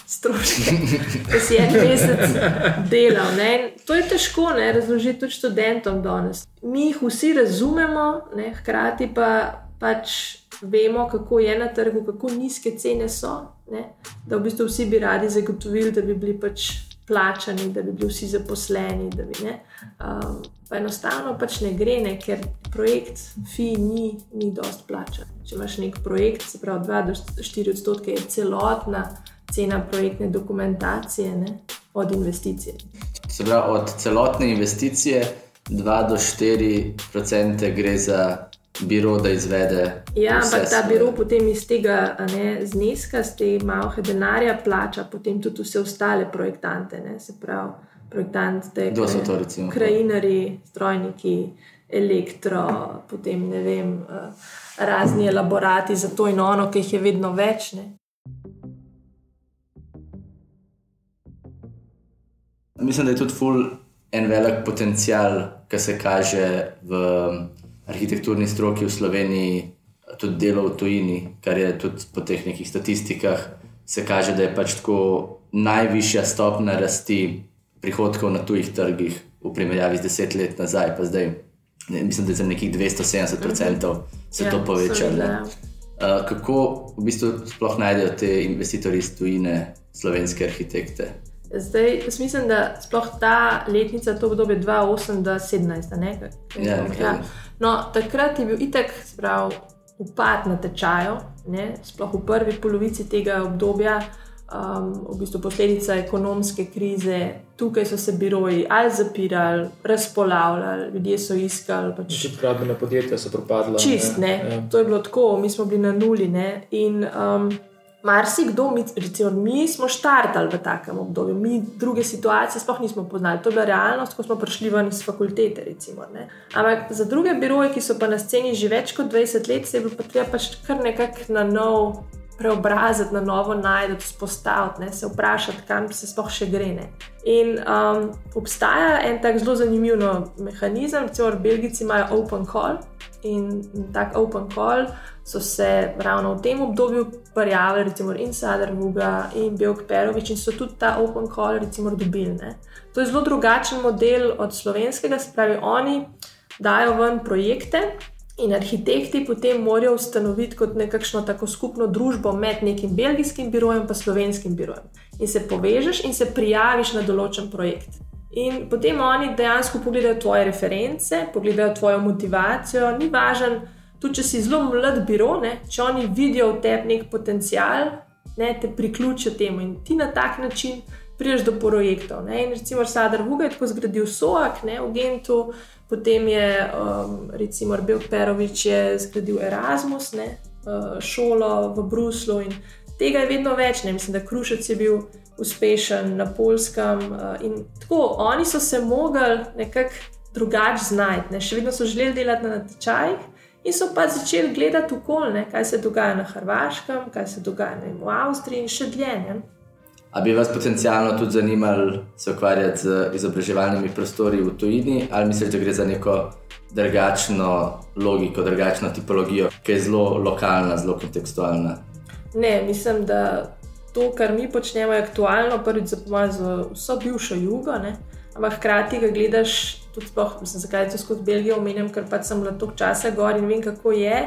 [SPEAKER 1] Stroške, ki si en mesec delal. Ne? To je težko ne, razložiti tudi študentom danes. Mi jih vsi razumemo, ne, hkrati pa pač vemo, kako je na trgu, kako nizke cene so. Ne? Da v bistvu vsi bi radi zagotovili, da bi bili pač plačani, da bi bili vsi zaposleni. Bi, um, pa enostavno pač ne gre, ne? ker projekt FI ni, ni dost plačan. Če imaš nek projekt, se pravi 2 do 4 odstotke, je celotna cena projektne dokumentacije ne? od investicije.
[SPEAKER 2] Se pravi, od celotne investicije 2 do 4 odstotke gre za biro, da izvede.
[SPEAKER 1] Ja, ampak ta biro potem iz tega ne, zneska, iz te malhe denarja, plača potem tudi vse ostale projektante. Ne, se pravi, projektante,
[SPEAKER 2] kdo so to recimo?
[SPEAKER 1] Krajinari, strojniki, elektro, potem ne vem, eh, razni elaborati za to in ono, ki jih je vedno več. Ne.
[SPEAKER 2] Mislim, da je tudi ful en velik potencial, ki se kaže v arhitekturni stroki v Sloveniji, tudi delo v tujini, kar je tudi po teh nekih statistikah, se kaže, da je pač tako najvišja stopna rasti prihodkov na tujih trgih v primerjavi z deset let nazaj, pa zdaj. Ne, mislim, da je za nekih 270% se ja, to povečalo. Uh, kako v bistvu sploh najdejo te investitorji iz tujine, slovenske arhitekte?
[SPEAKER 1] Zdaj, jaz mislim, da sploh ta letnica, to obdobje 2008-2017.
[SPEAKER 2] Ja, ja.
[SPEAKER 1] No, takrat je bil itek sprav, upad na tečaju, ne? sploh v prvi polovici tega obdobja, um, v bistvu posledica ekonomske krize. Tukaj so se biroji ali zapirali, razpolavljali, ljudje so iskali. Pač...
[SPEAKER 4] Tudi gradbene podjetja so propadla.
[SPEAKER 1] Čist, ne. ne? Ja. To je bilo tako, mi smo bili na nuli. Ne? In um, marsikdo, mi, recimo, mi smo štartali v takem obdobju, mi druge situacije sploh nismo poznali. To je bila realnost, ko smo prišli ven iz fakultete. Recimo, Ampak za druge biroje, ki so pa na sceni že več kot 20 let, se je bilo pa treba pač kar nekako na nov. Preobraziti, na novo najti, spostaviti, se vprašati, kam se sploh še gre. Ne. In um, obstaja en tak zelo zanimiv no, mehanizem, recimo, Belgijci imajo open call in tak open call so se ravno v tem obdobju prijavili, recimo Insider, Vuga in Belk Perovič, in so tudi ta Open Call recimo, dobili. Ne. To je zelo drugačen model od slovenskega, se pravi, oni dajo ven projekte. In arhitekti potem morajo ustanoviti kot nekakšno tako skupno družbo med nekim belgijskim birojem in slovenskim birojem. In se povežeš in se prijaviš na določen projekt. In potem oni dejansko pogledajo tvoje reference, pogledajo tvojo motivacijo, ni važno, tudi če si zelo mlad biro, ne, če oni vidijo v tebi nek potencial, ne, te priključijo temu in ti na tak način prideš do projektov. Ne. In recimo Sadar Vuga je tako zgradil SOAK ne, v Gentu, potem je um, recimo Rbel Perovič zgradil Erasmus, ne, uh, šolo v Bruslu in tega je vedno več. Ne. Mislim, da Krušec je bil. Uspešen na polskem, uh, in tako oni so se mogli nekako drugače znajti, še vedno so želeli delati na tečajih, In so pa začeli gledati okolje, kaj se dogaja na Hrvaškem, kaj se dogaja vem, v Avstriji in še dlje.
[SPEAKER 2] A bi vas potencialno tudi zanimalo se ukvarjati z izobraževalnimi prostori v tujini, ali mislite, da gre za neko drugačno logiko, drugačno tipologijo, ki je zelo lokalna, zelo kontekstualna?
[SPEAKER 1] Ne, mislim, da to, kar mi počnemo, je aktualno, prvič za pomoč za vso bivšo jugo, ne? ampak hkrati ga gledaš tudi sploh, mislim, zakaj to skozi Belgijo omenjam, ker pač sem bila toliko časa gor in vem, kako je.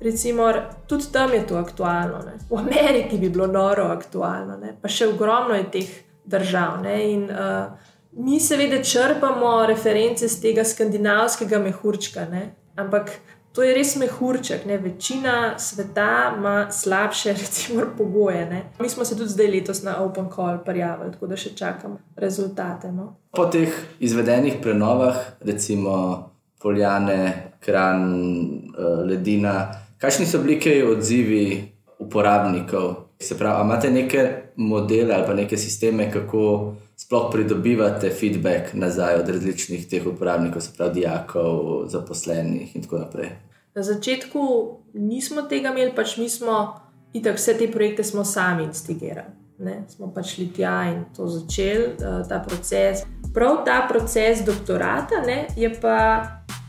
[SPEAKER 1] Recimo, tudi tam je to aktualno. Ne. V Ameriki bi bilo noro aktualno, ne. pa še ogromno je teh držav. Ne. In uh, mi seveda črpamo reference z tega skandinavskega mehurčka, ne. ampak to je res mehurček. Ne? Večina sveta ima slabše recimo, pogoje. Ne? Mi smo se tudi zdaj letos na Open Call prijavili, tako da še čakamo rezultate. No?
[SPEAKER 2] Po teh izvedenih prenovah, recimo Poljane, Kran, eh, Ledina, kakšni so bili odzivi uporabnikov? Se pravi, imate neke modele ali pa neke sisteme, kako sploh pridobivate feedback nazaj od različnih teh uporabnikov, se pravi, dijakov, zaposlenih in tako naprej.
[SPEAKER 1] Na začetku nismo tega imeli, pač mi smo itak vse te projekte sami instigirali. Ne? Smo pač šli tja in to začeli, uh, ta proces. Prav ta proces doktorata ne, je pa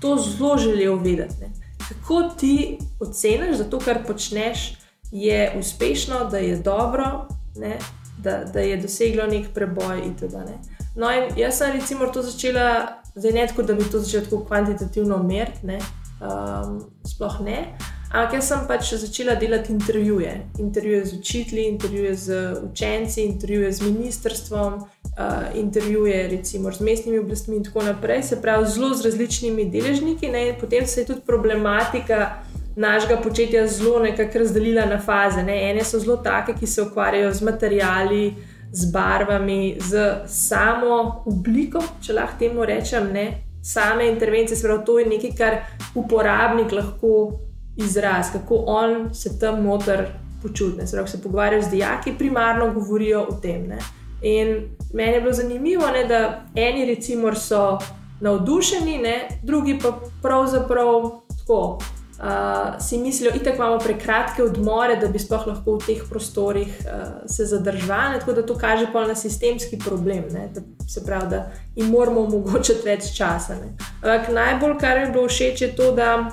[SPEAKER 1] to zelo želel vedeti. Ne? Kako ti oceniš, da to, kar počneš, je uspešno, da je dobro, ne? Da, da je doseglo nek preboj. Itd., ne. No, in jaz sem recimo to začela, zdaj ne tako, da bi to začela tako kvantitativno meriti, um, sploh ne. Ampak jaz sem pač začela delati intervjuje. Intervjuje z učitelji, intervjuje z učenci, intervjuje z ministrstvom, uh, intervjuje recimo z mestnimi oblastmi in tako naprej. Se pravi, zelo z različnimi deležniki. Ne? Potem se je tudi problematika našega početja zelo nekako razdelila na faze. Ne? Ene so zelo take, ki se ukvarjajo z materiali, z barvami, z samo obliko, če lahko temu rečem, ne? same intervencije. Pravi, to je nekaj, kar uporabnik lahko izrazi, kako on se tam noter počuti. Se, se pogovarjajo z dijaki, primarno govorijo o tem. Ne? In meni je bilo zanimivo, ne, da eni recimo so navdušeni, ne, drugi pa pravzaprav tako uh, si mislijo, da imamo prekratke odmore, da bi sploh lahko v teh prostorih uh, se zadržali. Tako da to kaže pa na sistemski problem, ne, da se pravi, da jim moramo omogočiti več časa. Ampak najbolj, kar mi je bilo všeč, je to, da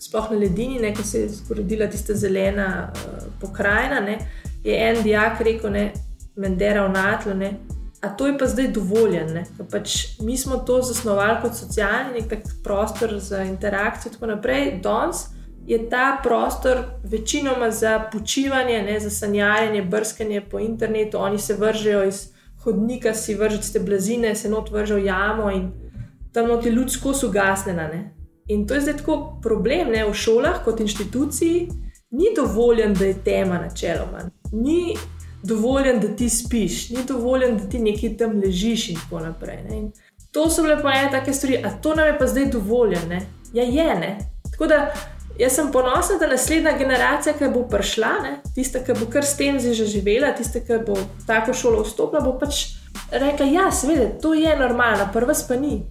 [SPEAKER 1] sploh na ledini, ne, ko se je zgodila tista zelena uh, pokrajina, ne, je en dijak rekel, ne, Mendera v Natlu. A to je pa zdaj dovoljeno. Pač mi smo to zasnovali kot socialni nek prostor za interakcijo in tako naprej. Danes je ta prostor večinoma za počivanje, ne, za sanjarjenje, brskanje po internetu. Oni se vržejo iz hodnika, si vržejo te blazine, se not vržejo jamo in tam noti ljudsko so gasnjena. In to je zdaj tako problem ne, v šolah kot inštituciji. Ni dovoljen, da je tema načeloma. Ni dovoljen, da ti spiš, ni dovoljen, da ti nekaj tam ležiš in tako naprej. In to so bile pa ene take stvari, a to nam je pa zdaj dovoljen. Ne? Ja, je ne. Tako da jaz sem ponosna, da naslednja generacija, ki bo prišla, ne? tista, ki bo kar s tem že živela, tista, ki bo tako šolo vstopila, bo pač rekla: Ja, seveda, to je normalno, prva pa ni.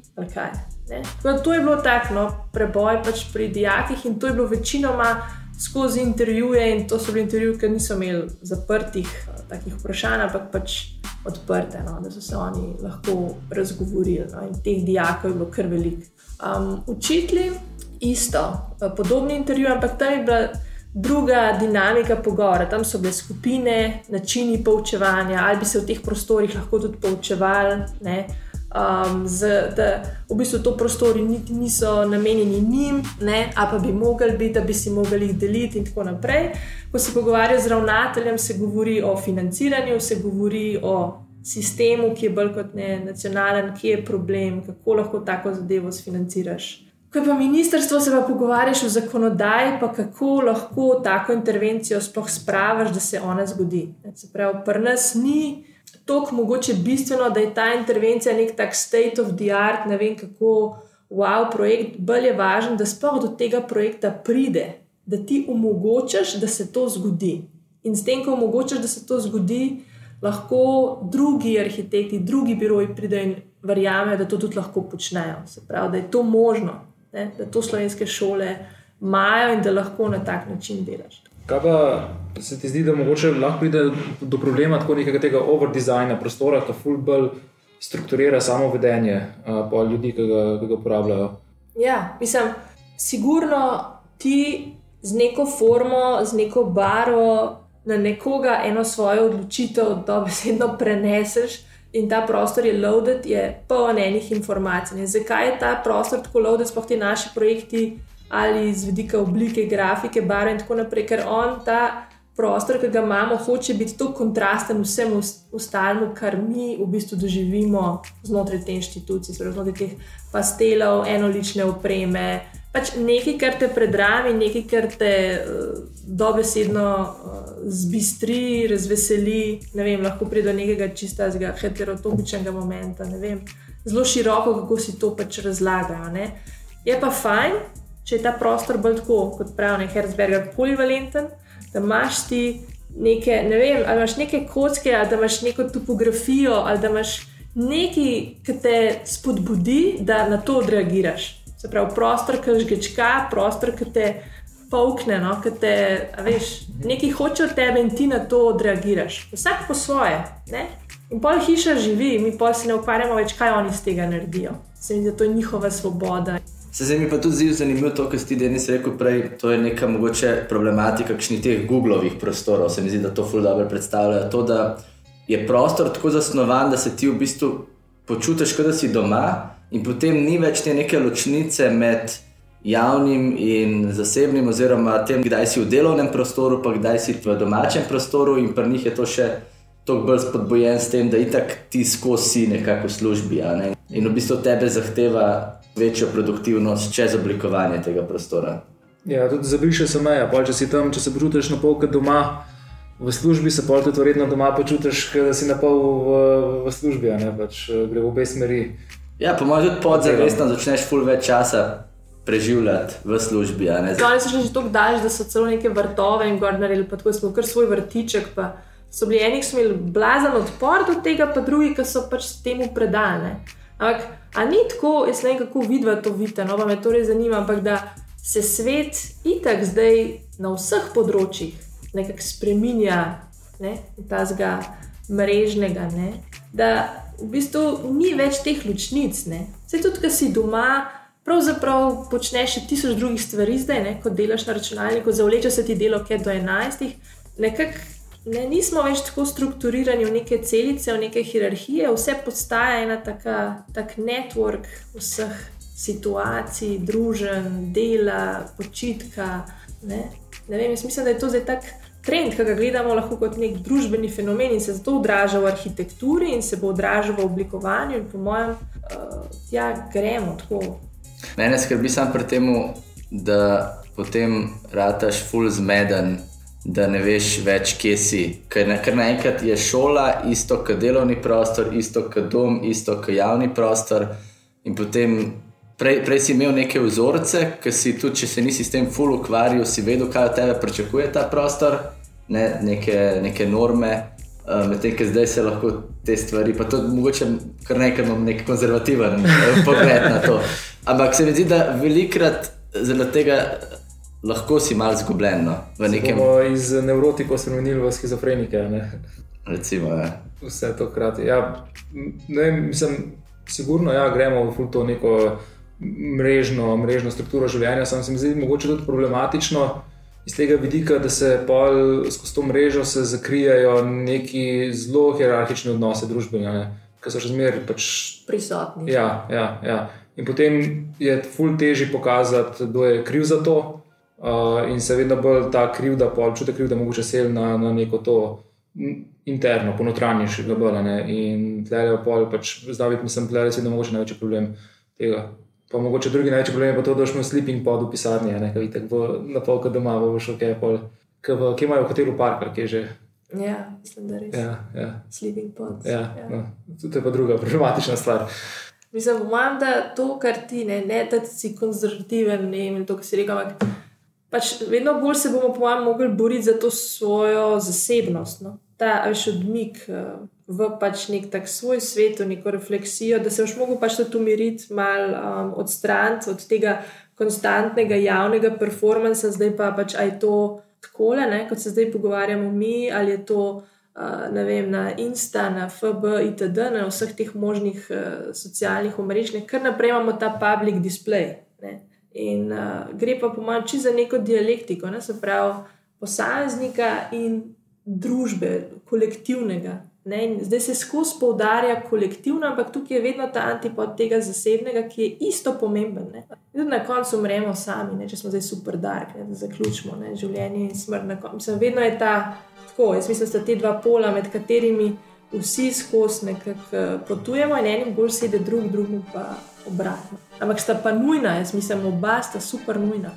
[SPEAKER 1] To je bilo tako, no, preboj pač pri dijakih in to je bilo večinoma skozi intervjuje. In to so bili intervjuji, ki niso imeli zaprtih takih vprašanj, ampak pač odprte, no, da so se oni lahko razgovorili. No, in teh dijakov je bilo kar veliko. Um, učitelji, isto, eh, podobni intervjuji, ampak tam je bila druga dinamika pogovora. Tam so bile skupine, načini poučevanja, ali bi se v teh prostorih lahko tudi poučevali. Ne um, z, da v bistvu to prostori niso namenjeni njim, ne, a pa bi mogli biti, da bi si mogli jih deliti in tako naprej. Ko se pogovarjajo z ravnateljem, se govori o financiranju, se govori o sistemu, ki je bolj kot ne nacionalen, kje je problem, kako lahko tako zadevo sfinanciraš. Ko pa ministrstvo se pa pogovarjaš o zakonodaji, pa kako lahko tako intervencijo sploh spravaš, da se ona zgodi. Se pravi, pri nas ni tako mogoče bistveno, da je ta intervencija nek tak state of the art, ne vem kako, wow, projekt, bolj je važen, da sploh do tega projekta pride, da ti omogočaš, da se to zgodi. In s tem, ko omogočaš, da se to zgodi, lahko drugi arhitekti, drugi biroji pridejo in verjamejo, da to tudi lahko počnejo. Se pravi, da je to možno, ne? da to slovenske šole imajo in da lahko na tak način delaš.
[SPEAKER 4] Kaj pa se ti zdi, da mogoče lahko pride do problema tako nekega tega overdizajna prostora, ki fulbol strukturira samo vedenje pa ljudi, ki ga, ki ga uporabljajo?
[SPEAKER 1] Ja, mislim, sigurno ti z neko formo, z neko barvo na nekoga eno svojo odločitev dobesedno preneseš. In ta prostor je loaded, je poln enih informacij. Zakaj je ta prostor tako loaded, sploh ti naši projekti ali z vidika oblike, grafike, barve in tako naprej, ker on ta prostor, ki ga imamo, hoče biti tako kontrasten vsemu ostalemu, kar mi v bistvu doživimo znotraj te inštitucije, znotraj teh pastelov, enolične opreme. Pač nekaj, kar te predrami, nekaj, kar te uh, dobesedno uh, zbistri, razveseli. Vem, lahko pride do nekega čistega heterotopičnega momenta. Zelo široko, kako si to pač razlagajo. Ne? Je pa fajn, če je ta prostor bolj tako, kot pravi Herzberger, polivalenten, da imaš ti neke, ne vem, ali imaš neke kocke, ali da imaš neko topografijo, ali da imaš nekaj, ki te spodbudi, da na to odreagiraš. Se pravi, prostor, ki žgečka, prostor, ki te pokne, no, ki te, veš, nekaj hoče od tebe in ti na to odreagiraš. Vsak po svoje. Ne? In pol hiša živi, mi pa se ne ukvarjamo več, kaj oni iz tega naredijo. Se mi zdi, da to je njihova svoboda.
[SPEAKER 2] Se zdaj mi pa tudi zdi zanimivo to, kar si ti danes rekel prej. To je neka mogoče problematika, kakšnih teh Googlovih prostorov. Se mi zdi, da to ful dobro predstavlja. To, da je prostor tako zasnovan, da se ti v bistvu počutiš, kot da si doma, in potem ni več te neke ločnice med javnim in zasebnim, oziroma tem, kdaj si v delovnem prostoru, pa kdaj si v domačem prostoru, in pri njih je to še toliko bolj spodbujen s tem, da itak ti skozi nekako službi. Ne? In v bistvu tebe zahteva večjo produktivnost čez oblikovanje tega prostora.
[SPEAKER 4] Ja, tudi zabriše se meja. Če si tam, če se počutiš na pol, kot doma, v službi se pa tudi verjetno doma počutiš, da si na pol v, v službi, ne pač eh, gre v obe smeri.
[SPEAKER 2] Ja, po mojem, tudi podzavestno začneš ful več časa preživljati v službi.
[SPEAKER 1] Zdaj so že tako daljši, da so celo neke vrtove in gor naredili, pa tako smo kar svoj vrtiček. Pa so bili eni, ki so imeli blazen odpor do tega, pa drugi, ki so pač temu predane. Ampak, a ni tako, jaz ne vem, kako vidva to vidite, no pa me to res zanima, ampak da se svet itak zdaj na vseh področjih nekako spremenja, ne, ta zga mrežnega, ne, da v bistvu ni več teh ločnic. Vse tudi, ki si doma, pravzaprav počneš še tisoč drugih stvari, zdaj, ne, ko delaš na računalniku, zavleče se ti delo, ker do enajstih. Nekako ne, nismo več tako strukturirani v neke celice, v neke hierarhije, vse postaja ena taka, tak network vseh situacij, družen, dela, počitka. Ne? Ne vem, mislim, da je to zdaj tak trend, ki ga gledamo lahko kot nek družbeni fenomen in se zato odraža v arhitekturi in se bo odražal v oblikovanju. In po mojem, uh, ja, gremo tako.
[SPEAKER 2] Mene skrbi samo pri tem, da potem rataš full zmeden. Da ne veš več, kje si. Ker naenkrat je šola, isto kot delovni prostor, isto kot dom, isto kot javni prostor, in potem Prej, prej si imel neke vzorce, ki si tudi, če se nisi s tem ful ukvarjal, si vedel, kaj od tebe pričakuje ta prostor, ne, neke, neke norme. Uh, Medtem, ker zdaj se lahko te stvari, pa to mogoče kar nekaj imam nek konzervativen uh, pogled na to. Ampak se mi zdi, da velikrat zaradi tega lahko si mal zgubljen. No,
[SPEAKER 4] nekem... Iz nevrotikov smo spremenili v schizofrenike. Ne?
[SPEAKER 2] Recimo, ja.
[SPEAKER 4] Vse to hkrati. Ja, ne, mislim, sigurno ja, gremo v to neko mrežno, mrežno strukturo življenja. Sam se mi zdi mogoče tudi problematično iz tega vidika, da se skozi to mrežo zakrijajo neki zelo hierarhični odnosi družbene, ki so še zmeraj pač
[SPEAKER 1] prisotni.
[SPEAKER 4] Ja, ja, ja. In potem je ful teži pokazati, kdo je kriv za to. Uh, in se vedno bolj ta krivda, čuti krivda, mogoče sel na, na neko to interno, ponotranjšega bolj. In tleh je pol, pač zdaj mislim, da je to mogoče največji problem tega. Pa mogoče drugi največji problem je pa to, da smo sleeping pod v pisarni, ne kaj tako na polka doma, bo šel kaj pol, ki imajo v hotelu park, ki je že.
[SPEAKER 1] Ja, mislim, da res.
[SPEAKER 4] Ja, ja.
[SPEAKER 1] Sleeping pod.
[SPEAKER 4] Ja, ja. No, to je pa druga problematična stvar.
[SPEAKER 1] Mislim, imam, da to, kar ti ne, ne da si konzervativen, ne vem, to, kar si rekel, ampak pač vedno bolj se bomo, po mojem, mogli boriti za to svojo zasebnost. No? Ta veš odmik. Uh, v pač nek tak svoj svet, neko refleksijo, da se boš mogel pač tudi umiriti, malo um, odstraniti od tega konstantnega javnega performansa, zdaj pa pač aj to tako, kot se zdaj pogovarjamo mi, ali je to. Uh, vem, na Insta, na FB, itd., na vseh teh možnih uh, socialnih omrežjih, kar naprej imamo ta public display. In uh, gre pa po mojem čisto za neko dialektiko, ne? se pravi, posameznika in družbe, kolektivnega. Ne, zdaj se skozi poudarja kolektivno, ampak tukaj je vedno ta antipod tega zasebnega, ki je isto pomemben. Ne. Tudi na koncu umremo sami, ne, če smo zdaj super dark, ne, da zaključimo ne, življenje in smrt. Mislim, vedno je ta tako. Jaz mislim, da sta te dva pola, med katerimi vsi skozi nekako eh, potujemo in enim bolj sedi, drug, drugim pa obratno. Ampak sta pa nujna, jaz mislim, oba sta super nujna.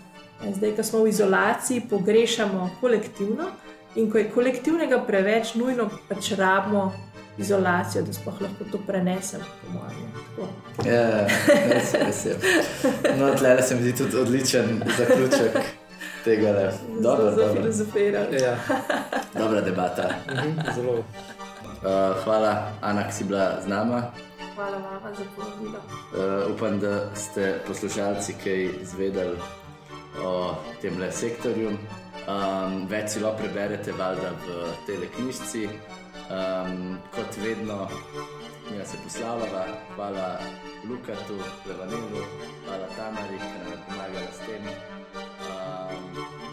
[SPEAKER 1] Zdaj, ko smo v izolaciji, pogrešamo kolektivno. In ko je kolektivnega preveč, nujno pač rabimo izolacijo, da sploh lahko to prenesemo, po mojem.
[SPEAKER 2] Ja, res, res je. No, tle se mi zdi tudi odličen zaključek tega. Dobro,
[SPEAKER 1] zelo filozofirano.
[SPEAKER 4] Ja.
[SPEAKER 2] Dobra debata.
[SPEAKER 4] Mhm, zelo.
[SPEAKER 2] Uh, hvala, Ana, ki si bila z nama.
[SPEAKER 1] Hvala vam za povabilo.
[SPEAKER 2] Uh, upam, da ste poslušalci kaj izvedeli o tem sektorju. Um, več si lahko preberete, valjda v tej knjižci. Um, kot vedno, mi se poslavljava, hvala Lukatu, Levanilu, hvala Tamari, ki nam je pomagala s tem. Um,